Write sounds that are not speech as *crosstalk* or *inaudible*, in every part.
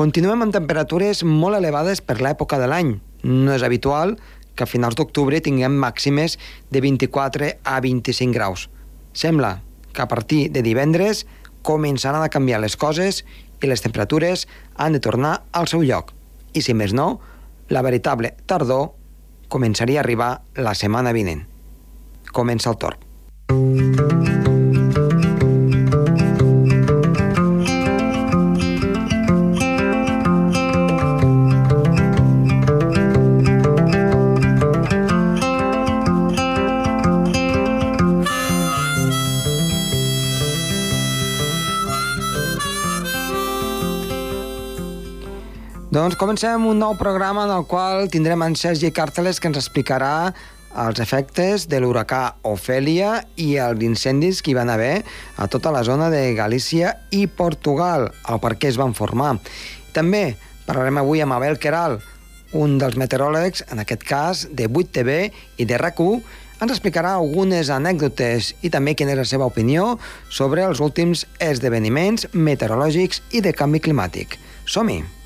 Continuem amb temperatures molt elevades per l'època de l'any. No és habitual que a finals d'octubre tinguem màximes de 24 a 25 graus. Sembla que a partir de divendres començaran a canviar les coses i les temperatures han de tornar al seu lloc. I si més no, la veritable tardor començaria a arribar la setmana vinent. Comença el torn. Doncs comencem un nou programa en el qual tindrem en Sergi Càrteles que ens explicarà els efectes de l'huracà Ofèlia i els incendis que hi van haver a tota la zona de Galícia i Portugal, el per què es van formar. També parlarem avui amb Abel Queral, un dels meteoròlegs, en aquest cas de 8TV i de rac ens explicarà algunes anècdotes i també quina és la seva opinió sobre els últims esdeveniments meteorològics i de canvi climàtic. Som-hi!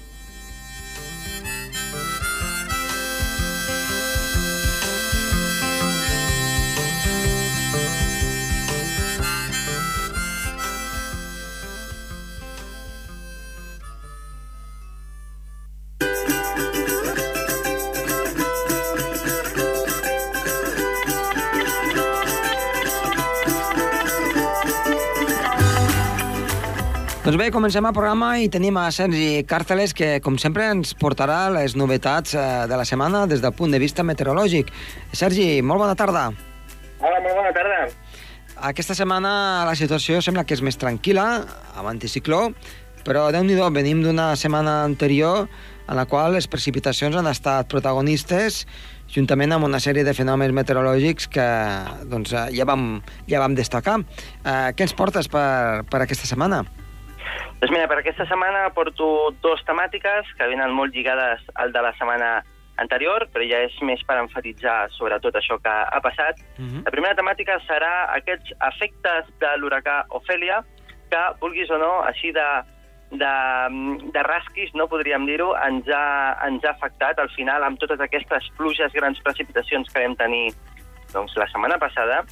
Doncs bé, comencem el programa i tenim a Sergi Càrteles que, com sempre, ens portarà les novetats eh, de la setmana des del punt de vista meteorològic. Sergi, molt bona tarda. Hola, molt bona tarda. Aquesta setmana la situació sembla que és més tranquil·la, amb anticicló, però déu nhi venim d'una setmana anterior en la qual les precipitacions han estat protagonistes juntament amb una sèrie de fenòmens meteorològics que doncs, ja, vam, ja vam destacar. Eh, què ens portes per, per aquesta setmana? Doncs mira, per aquesta setmana porto dues temàtiques que venen molt lligades al de la setmana anterior, però ja és més per enfatitzar sobre tot això que ha passat. Uh mhm. -huh. La primera temàtica serà aquests efectes de l'huracà Ofèlia, que, vulguis o no, així de, de, de rasquis, no podríem dir-ho, ens, ha, ens ha afectat al final amb totes aquestes pluges, grans precipitacions que vam tenir doncs, la setmana passada,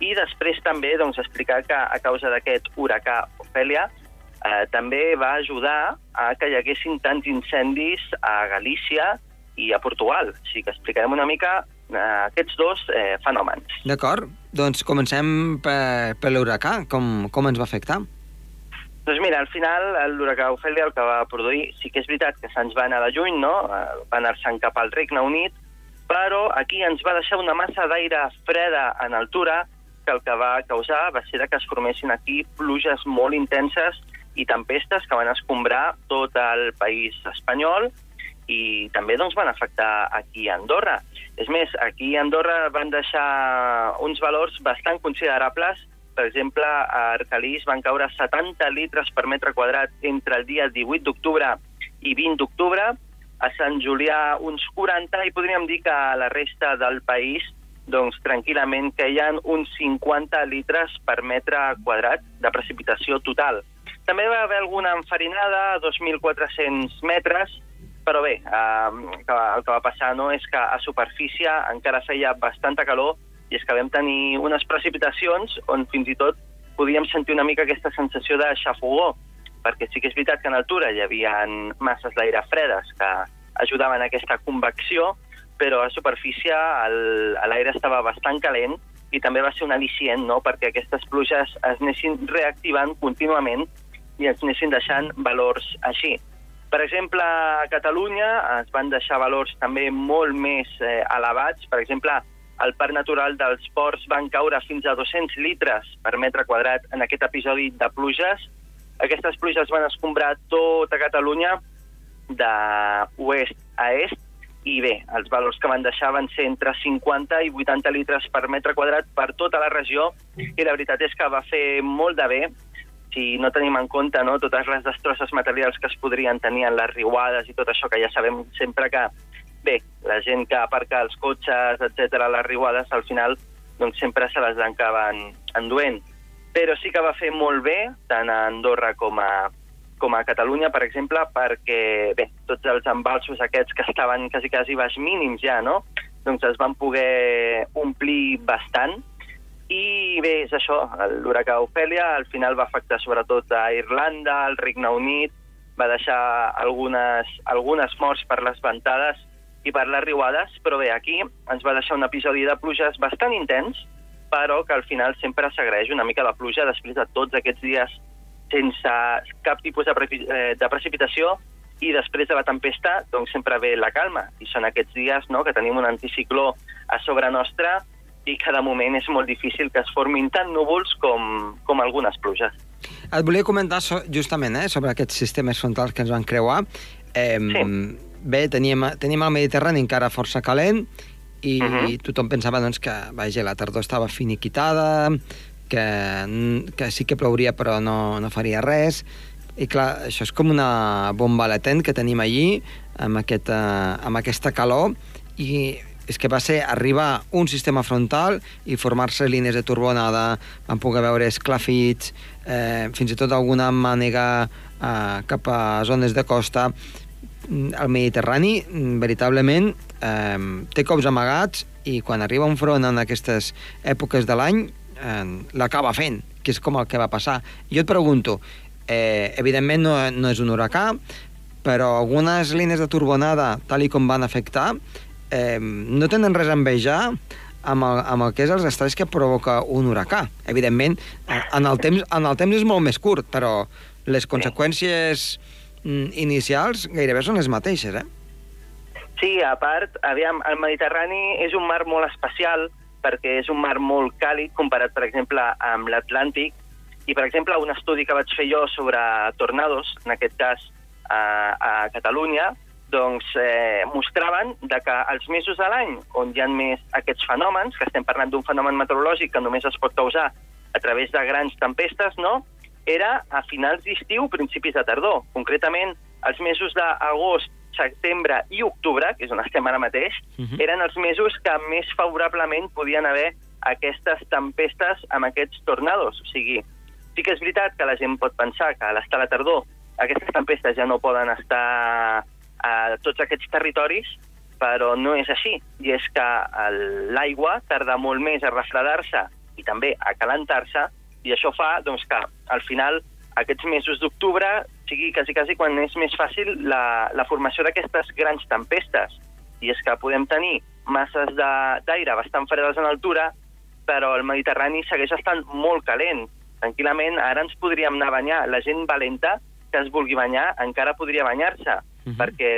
i després també doncs, explicar que a causa d'aquest huracà Ofèlia eh, també va ajudar a que hi haguessin tants incendis a Galícia i a Portugal. O sigui que explicarem una mica eh, aquests dos eh, fenòmens. D'acord. Doncs comencem per, per l'huracà. Com, com ens va afectar? Doncs mira, al final l'huracà Ofèlia el que va produir, sí que és veritat que se'ns va anar de lluny, no? Eh, va anar-se'n cap al Regne Unit, però aquí ens va deixar una massa d'aire freda en altura que el que va causar va ser que es formessin aquí pluges molt intenses i tempestes que van escombrar tot el país espanyol i també doncs, van afectar aquí a Andorra. És més, aquí a Andorra van deixar uns valors bastant considerables. Per exemple, a Arcalís van caure 70 litres per metre quadrat entre el dia 18 d'octubre i 20 d'octubre, a Sant Julià uns 40, i podríem dir que a la resta del país doncs tranquil·lament queien uns 50 litres per metre quadrat de precipitació total. També va haver alguna enfarinada a 2.400 metres, però bé, eh, el que va passar no és que a superfície encara feia bastanta calor i és que vam tenir unes precipitacions on fins i tot podíem sentir una mica aquesta sensació de xafogó, perquè sí que és veritat que en altura hi havia masses d'aire fredes que ajudaven a aquesta convecció, però a superfície l'aire estava bastant calent i també va ser un al·licient no? perquè aquestes pluges es anessin reactivant contínuament i ens anessin deixant valors així. Per exemple, a Catalunya es van deixar valors també molt més eh, elevats. Per exemple, al Parc Natural dels Ports van caure fins a 200 litres per metre quadrat en aquest episodi de pluges. Aquestes pluges van escombrar tota Catalunya d'oest a est i bé, els valors que van deixar van ser entre 50 i 80 litres per metre quadrat per tota la regió i la veritat és que va fer molt de bé si no tenim en compte no, totes les destrosses materials que es podrien tenir en les riuades i tot això, que ja sabem sempre que, bé, la gent que aparca els cotxes, etc a les riuades, al final doncs sempre se les acaben enduent. Però sí que va fer molt bé, tant a Andorra com a, com a Catalunya, per exemple, perquè bé, tots els embalsos aquests que estaven quasi, quasi baix mínims ja, no? doncs es van poder omplir bastant. I bé, és això, l'huracà Ofèlia al final va afectar sobretot a Irlanda, al Regne Unit, va deixar algunes, algunes morts per les ventades i per les riuades, però bé, aquí ens va deixar un episodi de pluges bastant intens, però que al final sempre s'agraeix una mica la pluja després de tots aquests dies sense cap tipus de, pre eh, de precipitació i després de la tempesta doncs sempre ve la calma. I són aquests dies no, que tenim un anticicló a sobre nostra i cada moment és molt difícil que es formin tant núvols com, com algunes pluges. Et volia comentar so, justament eh, sobre aquests sistemes frontals que ens van creuar. Eh, sí. Bé, teníem, teníem el Mediterrani encara força calent i uh -huh. tothom pensava doncs, que vaja, la tardor estava finiquitada, que, que sí que plouria però no, no faria res. I clar, això és com una bomba latent que tenim allí, amb, aquest, uh, amb aquesta calor, i és que va ser arribar un sistema frontal i formar-se línies de turbonada, vam poder veure esclafits, eh, fins i tot alguna mànega eh, cap a zones de costa. El Mediterrani, veritablement, eh, té cops amagats i quan arriba un front en aquestes èpoques de l'any eh, l'acaba fent, que és com el que va passar. Jo et pregunto, eh, evidentment no, no és un huracà, però algunes línies de turbonada, tal i com van afectar, eh, no tenen res a envejar amb el, amb el que és els estrès que provoca un huracà. Evidentment, en el temps, en el temps és molt més curt, però les conseqüències mm, inicials gairebé són les mateixes, eh? Sí, a part, aviam, el Mediterrani és un mar molt especial perquè és un mar molt càlid comparat, per exemple, amb l'Atlàntic. I, per exemple, un estudi que vaig fer jo sobre tornados, en aquest cas a, a Catalunya, doncs eh, mostraven de que els mesos de l'any on hi ha més aquests fenòmens, que estem parlant d'un fenomen meteorològic que només es pot causar a través de grans tempestes, no? era a finals d'estiu, principis de tardor. Concretament, els mesos d'agost, setembre i octubre, que és on estem ara mateix, uh mhm. -huh. eren els mesos que més favorablement podien haver aquestes tempestes amb aquests tornados. O sigui, sí que és veritat que la gent pot pensar que a l'estar a la tardor aquestes tempestes ja no poden estar a tots aquests territoris, però no és així. I és que l'aigua tarda molt més a refredar-se i també a calentar-se, i això fa doncs, que al final aquests mesos d'octubre sigui quasi, quasi quan és més fàcil la, la formació d'aquestes grans tempestes. I és que podem tenir masses d'aire bastant fredes en altura, però el Mediterrani segueix estant molt calent. Tranquil·lament, ara ens podríem anar a banyar. La gent valenta que es vulgui banyar encara podria banyar-se, uh mhm. -huh. perquè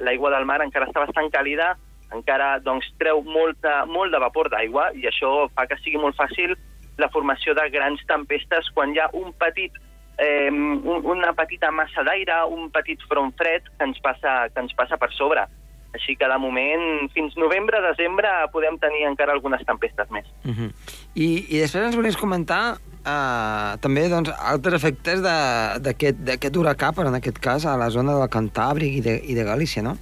l'aigua la, del mar encara està bastant càlida, encara doncs, treu molta, molt de vapor d'aigua i això fa que sigui molt fàcil la formació de grans tempestes quan hi ha un petit eh, una petita massa d'aire, un petit front fred que ens, passa, que ens passa per sobre. Així que de moment, fins novembre, desembre, podem tenir encara algunes tempestes més. Uh mhm. -huh. I, I després ens volies comentar uh, també doncs, altres efectes d'aquest huracà, però en aquest cas a la zona del Cantàbric i de, i de Galícia, no?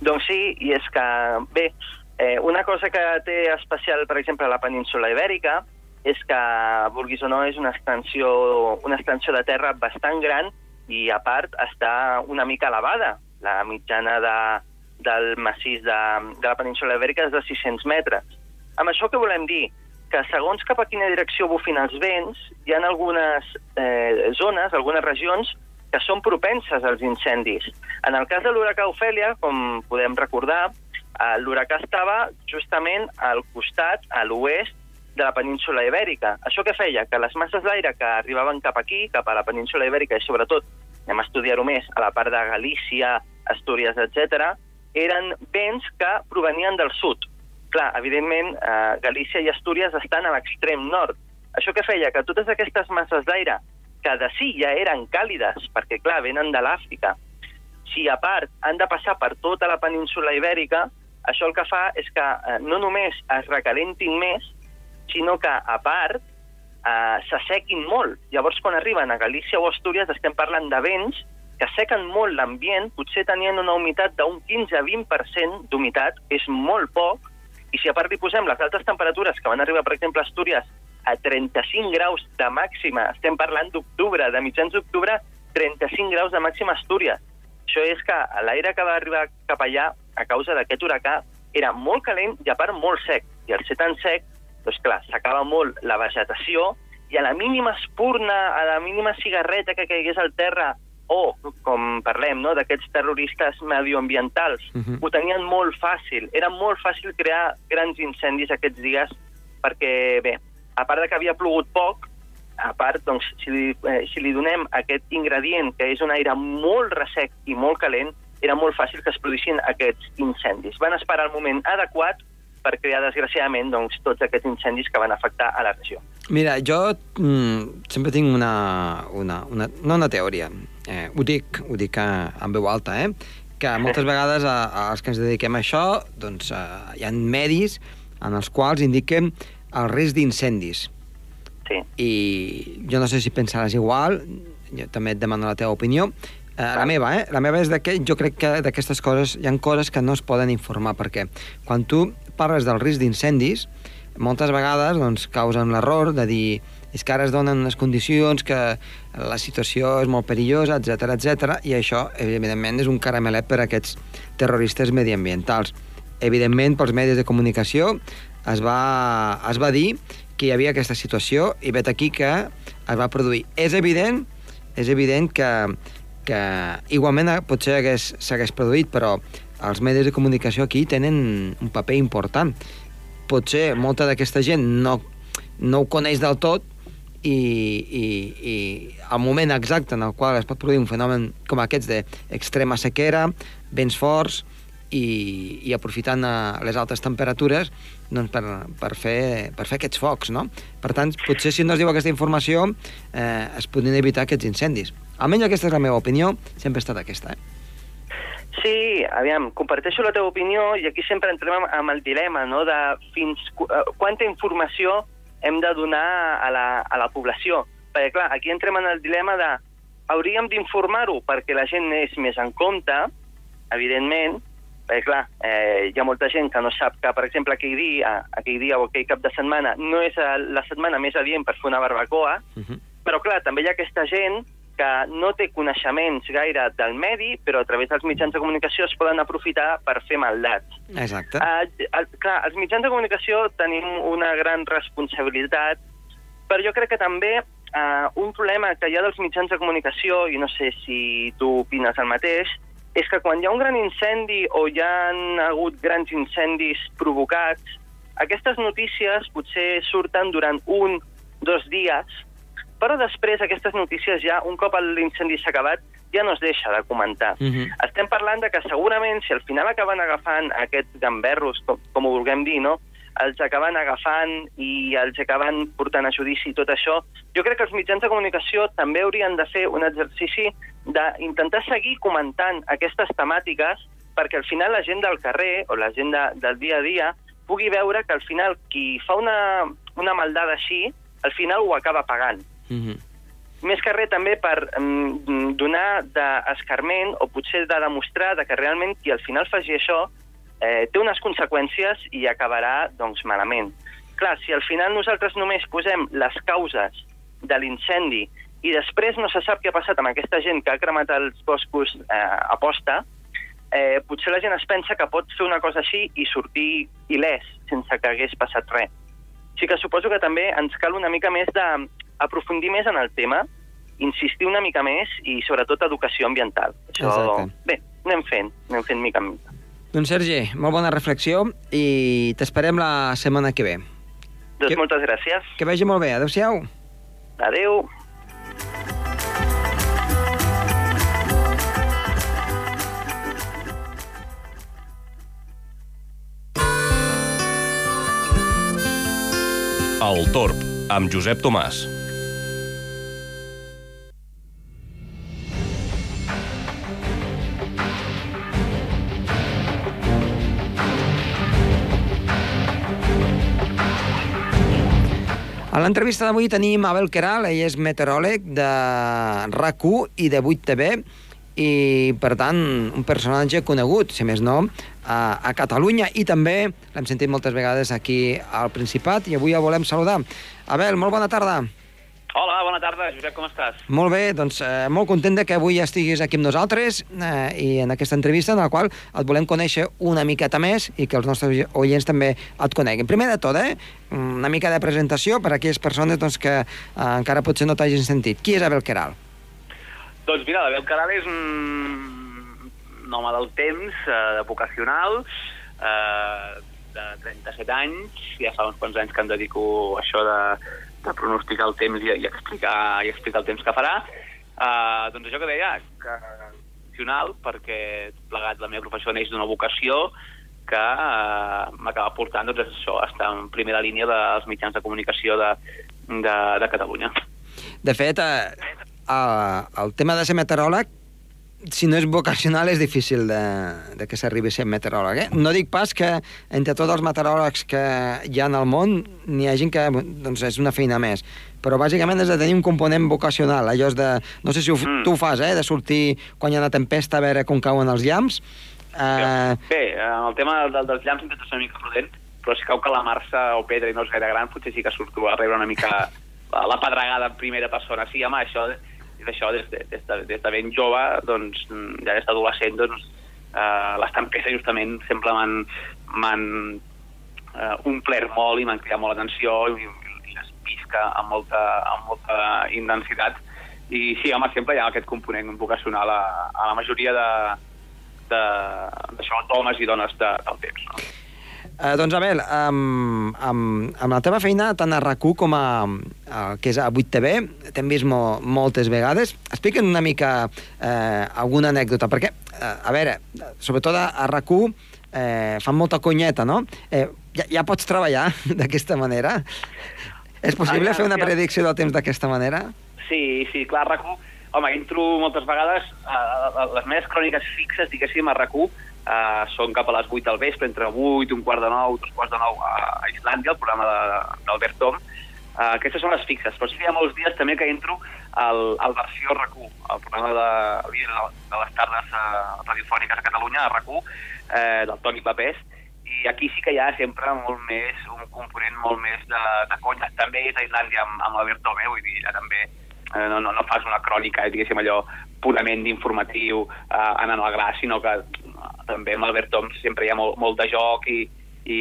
Doncs sí, i és que, bé, eh, una cosa que té especial, per exemple, la península Ibèrica, és que, vulguis o no, és una extensió, una extensió de terra bastant gran i, a part, està una mica elevada. La mitjana de, del massís de, de la península Ibèrica és de 600 metres. Amb això què volem dir? Que segons cap a quina direcció bufin els vents, hi ha algunes eh, zones, algunes regions, que són propenses als incendis. En el cas de l'huracà Ofèlia, com podem recordar, eh, l'huracà estava justament al costat, a l'oest, de la península Ibèrica. Això què feia? Que les masses d'aire que arribaven cap aquí, cap a la península Ibèrica, i sobretot, anem a estudiar-ho més, a la part de Galícia, Astúries, etc., eren vents que provenien del sud. Clar, evidentment, eh, Galícia i Astúries estan a l'extrem nord. Això què feia? Que totes aquestes masses d'aire, que de si ja eren càlides, perquè, clar, venen de l'Àfrica, si a part han de passar per tota la península Ibèrica, això el que fa és que eh, no només es recalentin més, sinó que, a part, eh, s'assequin molt. Llavors, quan arriben a Galícia o Astúries, estem parlant de vents que sequen molt l'ambient, potser tenien una humitat d'un 15-20% d'humitat, és molt poc, i si a part li posem les altes temperatures que van arribar, per exemple, a Astúries a 35 graus de màxima, estem parlant d'octubre, de mitjans d'octubre, 35 graus de màxima a Astúries. Això és que l'aire que va arribar cap allà a causa d'aquest huracà era molt calent i a part molt sec. I al ser tan sec, doncs clar, s'acaba molt la vegetació i a la mínima espurna, a la mínima cigarreta que caigués al terra o, com parlem, no, d'aquests terroristes medioambientals, uh -huh. ho tenien molt fàcil. Era molt fàcil crear grans incendis aquests dies perquè, bé, a part de que havia plogut poc, a part, doncs, si li, eh, si li donem aquest ingredient, que és un aire molt ressec i molt calent, era molt fàcil que es produïssin aquests incendis. Van esperar el moment adequat per crear, desgraciadament, doncs, tots aquests incendis que van afectar a la regió. Mira, jo mm, sempre tinc una, una, una, no una teoria, eh, ho dic, ho dic en veu alta, eh? que moltes vegades a, a els que ens dediquem a això doncs, eh, hi ha medis en els quals indiquem el risc d'incendis. Sí. I jo no sé si pensaràs igual, jo també et demano la teva opinió. Eh, la meva, eh? La meva és que jo crec que d'aquestes coses hi han coses que no es poden informar, perquè quan tu parles del risc d'incendis, moltes vegades doncs, causen l'error de dir és que ara es donen unes condicions que la situació és molt perillosa, etc etc i això, evidentment, és un caramelet per a aquests terroristes mediambientals. Evidentment, pels medis de comunicació es va, es va dir que hi havia aquesta situació i vet aquí que es va produir. És evident, és evident que, que igualment potser s'hagués produït, però els medis de comunicació aquí tenen un paper important. Potser molta d'aquesta gent no, no ho coneix del tot, i, i, i el moment exacte en el qual es pot produir un fenomen com aquests d'extrema sequera, vents forts i, i aprofitant eh, les altes temperatures doncs per, per, fer, per fer aquests focs, no? Per tant, potser si no es diu aquesta informació eh, es podrien evitar aquests incendis. Almenys aquesta és la meva opinió, sempre ha estat aquesta, eh? Sí, aviam, comparteixo la teva opinió i aquí sempre entrem amb el dilema, no?, de fins eh, quanta informació hem de donar a la, a la població. Perquè, clar, aquí entrem en el dilema de hauríem d'informar-ho perquè la gent és més en compte, evidentment, perquè, clar, eh, hi ha molta gent que no sap que, per exemple, aquell dia, aquell dia o aquell cap de setmana no és la setmana més adient per fer una barbacoa, uh -huh. però, clar, també hi ha aquesta gent que no té coneixements gaire del medi, però a través dels mitjans de comunicació es poden aprofitar per fer maldats. Exacte. Uh, uh, clar, els mitjans de comunicació tenim una gran responsabilitat, però jo crec que també uh, un problema que hi ha dels mitjans de comunicació, i no sé si tu opines el mateix, és que quan hi ha un gran incendi o hi ha hagut grans incendis provocats, aquestes notícies potser surten durant un, dos dies, però després aquestes notícies ja, un cop l'incendi s'ha acabat, ja no es deixa de comentar. Uh Mhm. -huh. Estem parlant de que segurament si al final acaben agafant aquests gamberros, com, com ho vulguem dir, no? els acaben agafant i els acaben portant a judici i tot això, jo crec que els mitjans de comunicació també haurien de fer un exercici d'intentar seguir comentant aquestes temàtiques perquè al final la gent del carrer o la gent de, del dia a dia pugui veure que al final qui fa una, una maldada així, al final ho acaba pagant. Uh -huh. Més que res també per mm, donar d'escarment o potser de demostrar de que realment qui al final faci això eh, té unes conseqüències i acabarà doncs, malament. Clar, si al final nosaltres només posem les causes de l'incendi i després no se sap què ha passat amb aquesta gent que ha cremat els boscos eh, a posta, eh, potser la gent es pensa que pot fer una cosa així i sortir il·lès sense que hagués passat res. Sí que suposo que també ens cal una mica més de aprofundir més en el tema, insistir una mica més i sobretot educació ambiental. Això, Exacte. bé, anem fent, anem fent mica en mica. Doncs Sergi, molt bona reflexió i t'esperem la setmana que ve. Doncs Que- moltes gràcies. Que vagi molt bé. Adéu-siau. Adeu. El Torb, amb Josep Tomàs. A l'entrevista d'avui tenim Abel Queral, ell és meteoròleg de RAC1 i de 8TV, i, per tant, un personatge conegut, si més no, a, a Catalunya, i també l'hem sentit moltes vegades aquí al Principat, i avui el volem saludar. Abel, molt bona tarda. Hola, bona tarda, Josep, com estàs? Molt bé, doncs eh, molt content de que avui estiguis aquí amb nosaltres eh, i en aquesta entrevista en la qual et volem conèixer una miqueta més i que els nostres oients també et coneguin. Primer de tot, eh, una mica de presentació per a aquelles persones doncs, que eh, encara potser no t'hagin sentit. Qui és Abel Queral? Doncs mira, l'Abel Caral és un home del temps, eh, de vocacional, eh, de 37 anys, ja fa uns quants anys que em dedico a això de, de pronosticar el temps i, i, explicar, i explicar el temps que farà. Uh, doncs això que deia, que vocacional, perquè plegat la meva professió neix d'una vocació que uh, m'acaba portant doncs, això, estar en primera línia dels mitjans de comunicació de, de, de Catalunya. De fet, eh, el, el tema de ser meteoròleg si no és vocacional és difícil de, de que s'arribi a ser meteoròleg. Eh? No dic pas que entre tots els meteoròlegs que hi ha en el món n'hi ha gent que doncs, és una feina més, però bàsicament és de tenir un component vocacional, allò és de... No sé si ho, mm. tu ho fas, eh? de sortir quan hi ha una tempesta a veure com cauen els llamps. Uh... Bé, el tema del, dels llamps intento ser una mica prudent, però si cau que la marsa o pedra i no és gaire gran, potser sí que surto a rebre una mica *laughs* la pedregada en primera persona. Sí, home, això i d'això des, de, des, de, des de ben jove, doncs, ja des d'adolescent, doncs, eh, les tempestes justament sempre m'han eh, omplert molt i m'han cridat molt l'atenció i, i les pisca amb molta, amb molta intensitat. I sí, home, sempre hi ha aquest component vocacional a, a la majoria de, d'això, d'homes i dones de, del temps. No? Eh, doncs, Abel, amb, amb, amb la teva feina, tant a rac com a, a, que és a 8TV, t'hem vist mo, moltes vegades. Explica'm una mica eh, alguna anècdota, perquè, eh, a veure, sobretot a, a rac eh, fan molta conyeta, no? Eh, ja, ja pots treballar *laughs* d'aquesta manera? És possible ah, fer una predicció del temps d'aquesta manera? Sí, sí, clar, rac Home, entro moltes vegades, a, les meves cròniques fixes, diguéssim, a rac Uh, són cap a les 8 del vespre, entre 8, un quart de 9, dos quarts de 9 a, Islàndia, el programa d'Albert Tom. Uh, aquestes són les fixes, però sí hi ha molts dies també que entro al, al versió RAC1, el programa de, de, les tardes uh, radiofòniques a Catalunya, a RAC1, uh, del Toni Papés, i aquí sí que hi ha sempre molt més, un component molt més de, de conya. També és a Islàndia amb, amb l'Albert Tom, eh? vull dir, allà també eh, no, no, no fas una crònica, diguéssim, allò purament d'informatiu, eh, anant al gra, sinó que també amb Albert Tom sempre hi ha molt, molt de joc i, i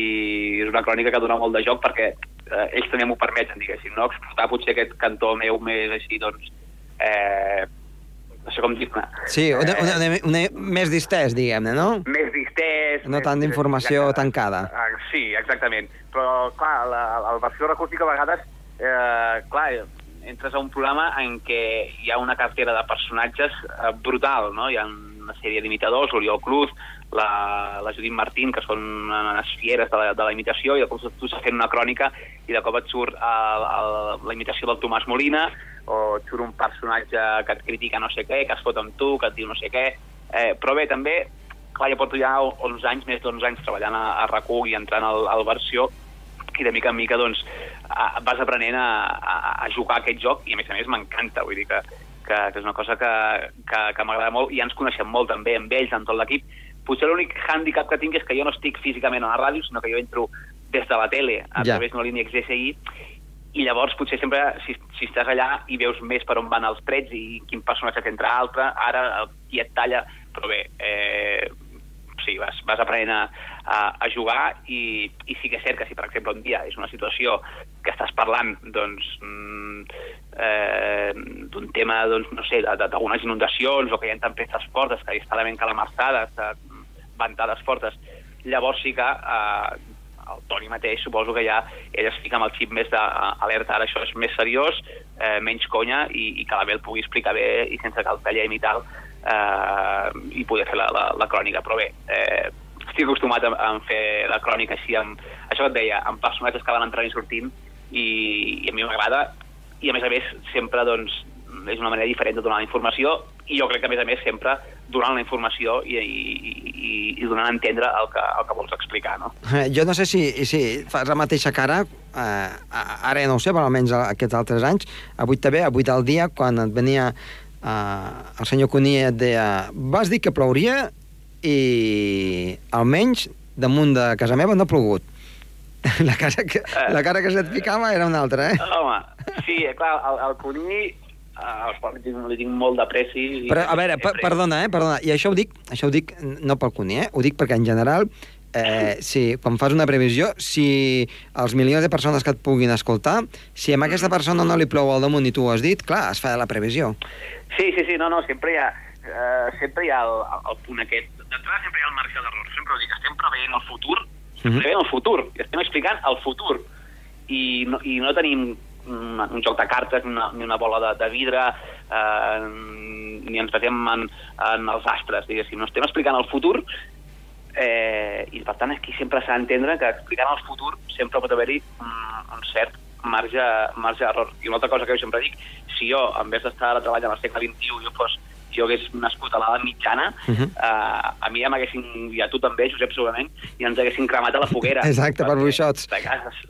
és una crònica que dona molt de joc perquè eh, ells també m'ho permeten, diguéssim, no? explotar potser aquest cantó meu més així, doncs, eh, no sé com dir-ne. Sí, una, una, una, una, més distès, diguem-ne, no? Més distès. No tant d'informació tancada. Ah, sí, exactament. Però, clar, la, la versió recústica a vegades, eh, clar, entres a un programa en què hi ha una cartera de personatges eh, brutal, no? Hi ha una sèrie d'imitadors, Oriol Cruz, la, la Judit Martín, que són unes fieres de la, de la imitació, i de cop tu estàs fent una crònica i de cop et surt el, el, la imitació del Tomàs Molina, o et surt un personatge que et critica no sé què, que es fot amb tu, que et diu no sé què. Eh, però bé, també, clar, ja porto ja 11 anys, més d'11 anys treballant a, a rac i entrant al, al versió, i de mica en mica doncs, a, vas aprenent a, a, a jugar a aquest joc i a més a més m'encanta, vull dir que, que, que és una cosa que, que, que m'agrada molt i ja ens coneixem molt també amb ells, amb tot l'equip Potser l'únic hàndicap que tinc és que jo no estic físicament a la ràdio, sinó que jo entro des de la tele, a ja. través d'una línia XSI, i llavors potser sempre, si, si estàs allà i veus més per on van els trets i quin personatge t'entra altre, ara qui et talla, però bé, eh, sí, vas, vas aprenent a, a, a jugar i, i sí que és cert que si, per exemple, un dia és una situació que estàs parlant, doncs, mm, eh, d'un tema, doncs, no sé, d'algunes inundacions o que hi ha tempestes fortes, que hi està la calamarsades, ventades fortes, llavors sí que eh, el Toni mateix suposo que ja ell es fica amb el xip més d'alerta, ara això és més seriós, eh, menys conya i, i que la el pugui explicar bé i sense que el tallem i tal eh, i poder fer la, la, la crònica, però bé eh, estic acostumat a, a fer la crònica així amb, això et deia, amb personatges que van entrant i sortint i, i a mi m'agrada. I a més a més sempre doncs és una manera diferent de donar la informació i jo crec que a més a més sempre donant la informació i, i, i, i donant a entendre el que, el que vols explicar, no? Eh, jo no sé si, si fas la mateixa cara, eh, ara no ho sé, però almenys aquests altres anys, a 8 TV, a 8 al dia, quan et venia eh, el senyor Cuní et deia vas dir que plouria i almenys damunt de casa meva no ha plogut. *laughs* La cara que, la cara que se't ficava era una altra, eh? Home, sí, clar, el, el Cuní li, tinc, li tinc molt d'apreci. Però, a veure, per, perdona, eh? Perdona. I això ho dic, això ho dic no pel Cuní, eh? Ho dic perquè en general, eh, *laughs* si, quan fas una previsió, si els milions de persones que et puguin escoltar, si a aquesta persona no li plou al damunt i tu ho has dit, clar, es fa la previsió. Sí, sí, sí, no, no, sempre hi ha, uh, sempre hi ha el, el punt aquest. D'entrada sempre hi ha el marge d'error. Sempre dic, estem preveient el futur, estem Mhm. preveient el futur, estem explicant el futur. I no, i no tenim un, un joc de cartes, ni una, ni una bola de, de vidre, eh, ni ens basem en, en els astres, diguéssim. No estem explicant el futur, eh, i per tant aquí sempre s'ha d'entendre que explicant el futur sempre pot haver-hi un, un cert marge, marge d'error. I una altra cosa que jo sempre dic, si jo, en vez d'estar ara treballant al segle XXI, jo fos jo hagués nascut a l'edat mitjana, uh. -huh. uh, a mi ja m'haguessin, i a tu també, Josep, segurament, i ens haguessin cremat a la foguera. *laughs* Exacte, per bruixots.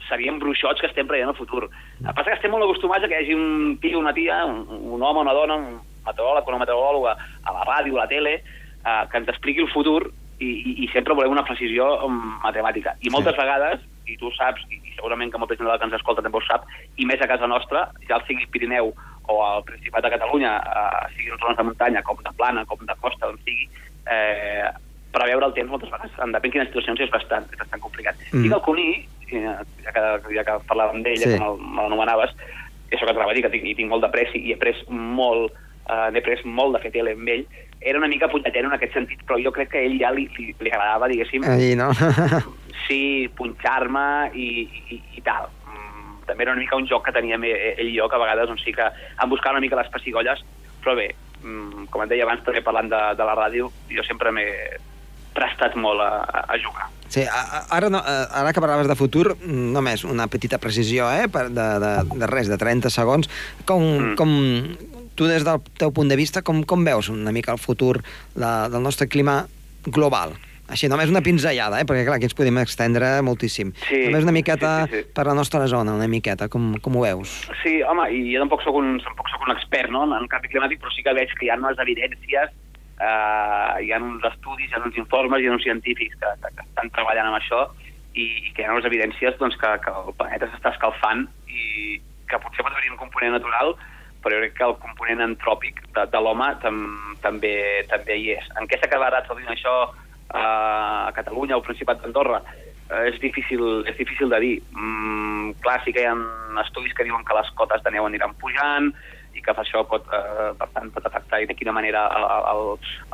Seríem bruixots que estem preient el futur. El que passa que estem molt acostumats a que hi hagi un tio, una tia, un, un home, una dona, un meteoròleg, una meteoròloga, a la ràdio, a la tele, uh, que ens expliqui el futur i, i, i sempre volem una precisió um, matemàtica. I moltes Sí. vegades, i tu saps, i, i segurament que molta gent que ens escolta també ho sap, i més a casa nostra, ja el sigui Pirineu o al Principat de Catalunya, eh, sigui en zones de muntanya, com de plana, com de costa, on sigui, eh, preveure el temps moltes vegades, en depèn quines situacions, és bastant, és bastant complicat. Mm. I que el Cuní, eh, ja que, ja que parlàvem d'ell, Sí. com el- me l'anomenaves, això que t'anava a dir, que tinc, hi tinc molt d'apreci i he après molt, eh, n'he après molt de fer tele amb ell, era una mica punyetero en aquest sentit, però jo crec que a ell ja li, li, li agradava, diguéssim, Allí, no? *laughs* sí, punxar-me i, i, i tal. Mm, també era una mica un joc que teníem eh, ell i jo, que a vegades doncs, sí que em buscava una mica les pessigolles, però bé, mm, com et deia abans, també parlant de, de la ràdio, jo sempre m'he prestat molt a, a, jugar. Sí, ara, no, eh, ara que parlaves de futur, mm, només una petita precisió, eh, per- de, de, de res, de 30 segons. Com, mm. Com tu, des del teu punt de vista, com, com veus una mica el futur de, del nostre clima global? Així, només una pinzellada, eh? perquè clar, aquí ens podem extendre moltíssim. Sí, només una miqueta sí, sí, sí. per la nostra zona, una miqueta, com, com ho veus? Sí, home, i jo tampoc sóc un, tampoc sóc un expert no, en canvi climàtic, però sí que veig que hi ha unes evidències, eh, hi ha uns estudis, hi ha uns informes, hi ha uns científics que, que, que estan treballant amb això i, i que hi ha unes evidències doncs, que, que el planeta s'està escalfant i que potser pot haver-hi un component natural, però jo crec que el component antròpic de, de l'home tam, també, també hi és. En què s'acabarà traduint això a Catalunya o Principat d'Andorra? Eh, és, difícil, és difícil de dir. Mm, clar, sí que hi ha estudis que diuen que les cotes de neu aniran pujant i que això pot, eh, per tant, pot afectar de quina manera el, el,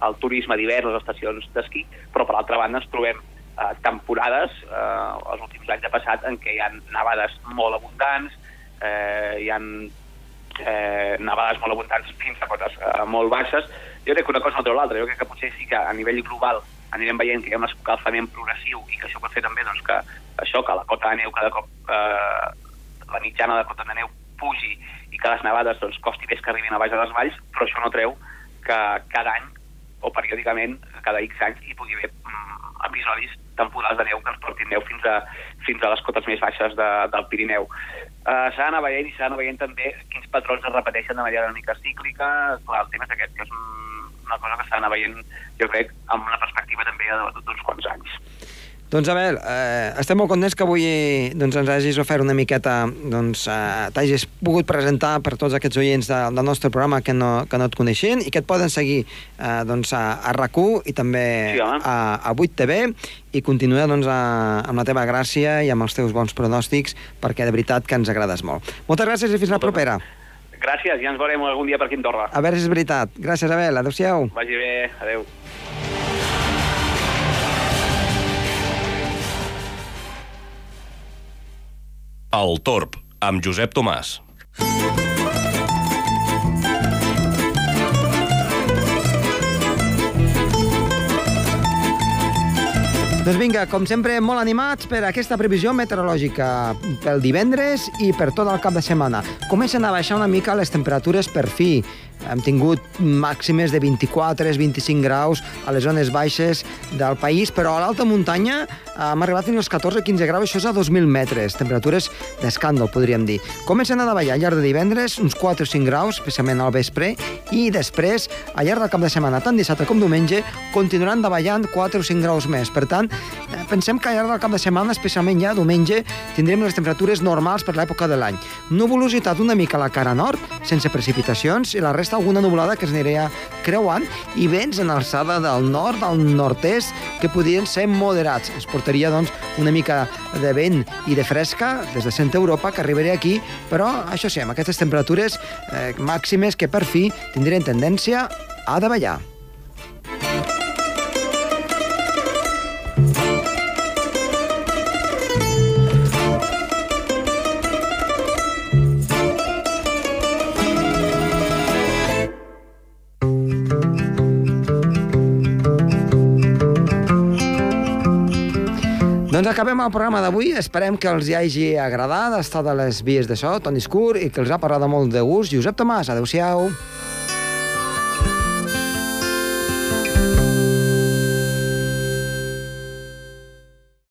el turisme d'hivern, les estacions d'esquí, però per altra banda ens trobem eh, temporades, eh, els últims anys de passat, en què hi ha nevades molt abundants, eh, hi ha eh, nevades molt abundants fins a cotes eh, molt baixes. Jo crec que una cosa no treu l'altra. Jo crec que potser sí que a nivell global anirem veient que hi ha un escalfament progressiu i que això pot fer també doncs, que això, que la cota de neu cada cop, eh, la mitjana de cota de neu pugi i que les nevades doncs, costi més que arribin a baix a les valls, però això no treu que cada any o periòdicament, cada X anys, hi pugui haver mm, episodis temporals de neu que ens portin neu fins a, fins a les cotes més baixes de, del Pirineu. Uh, s'ha d'anar veient i s'ha d'anar veient també quins patrons es repeteixen de manera una mica cíclica. Clar, el tema és aquest, que és un, una cosa que s'ha d'anar veient, jo crec, amb una perspectiva també de- d'uns quants anys. Doncs Abel, eh, estem molt contents que avui doncs, ens hagis ofert una miqueta, doncs, eh, t'hagis pogut presentar per tots aquests oients de, del nostre programa que no, que no et coneixien i que et poden seguir eh, doncs, a, a rac i també Sí, home. a, a 8TV i continuar doncs, a, amb la teva gràcia i amb els teus bons pronòstics perquè de veritat que ens agrades molt. Moltes gràcies i fins la propera. Gràcies, ja ens veurem algun dia per aquí a Andorra. A veure si és veritat. Gràcies, Abel. Adéu-siau. Vagi bé, adeu. El Torb, amb Josep Tomàs. Doncs vinga, com sempre, molt animats per aquesta previsió meteorològica pel divendres i per tot el cap de setmana. Comencen a baixar una mica les temperatures per fi. Hem tingut màximes de 24-25 graus a les zones baixes del país, però a l'alta muntanya hem arribat fins als 14-15 graus, això és a 2.000 metres, temperatures d'escàndol, podríem dir. Comencen a davallar al llarg de divendres, uns 4 o 5 graus, especialment al vespre, i després, al llarg del cap de setmana, tant dissabte com diumenge, continuaran davallant 4 o 5 graus més. Per tant, eh, pensem que al llarg del cap de setmana, especialment ja diumenge, tindrem les temperatures normals per l'època de l'any. Nuvolositat una mica a la cara nord, sense precipitacions, i la resta alguna nuvolada que es aniria creuant, i vents en alçada del nord al nord-est que podrien ser moderats. Es portaria, doncs, una mica de vent i de fresca des de centre Europa que arribaria aquí, però, això sí, amb aquestes temperatures eh, màximes que per fi tindrien tendència a davallar. Doncs acabem el programa d'avui. Esperem que els hi hagi agradat estar de les vies de so, Toni Escur, i que els ha parlat de molt de gust. Josep Tomàs, adeu-siau.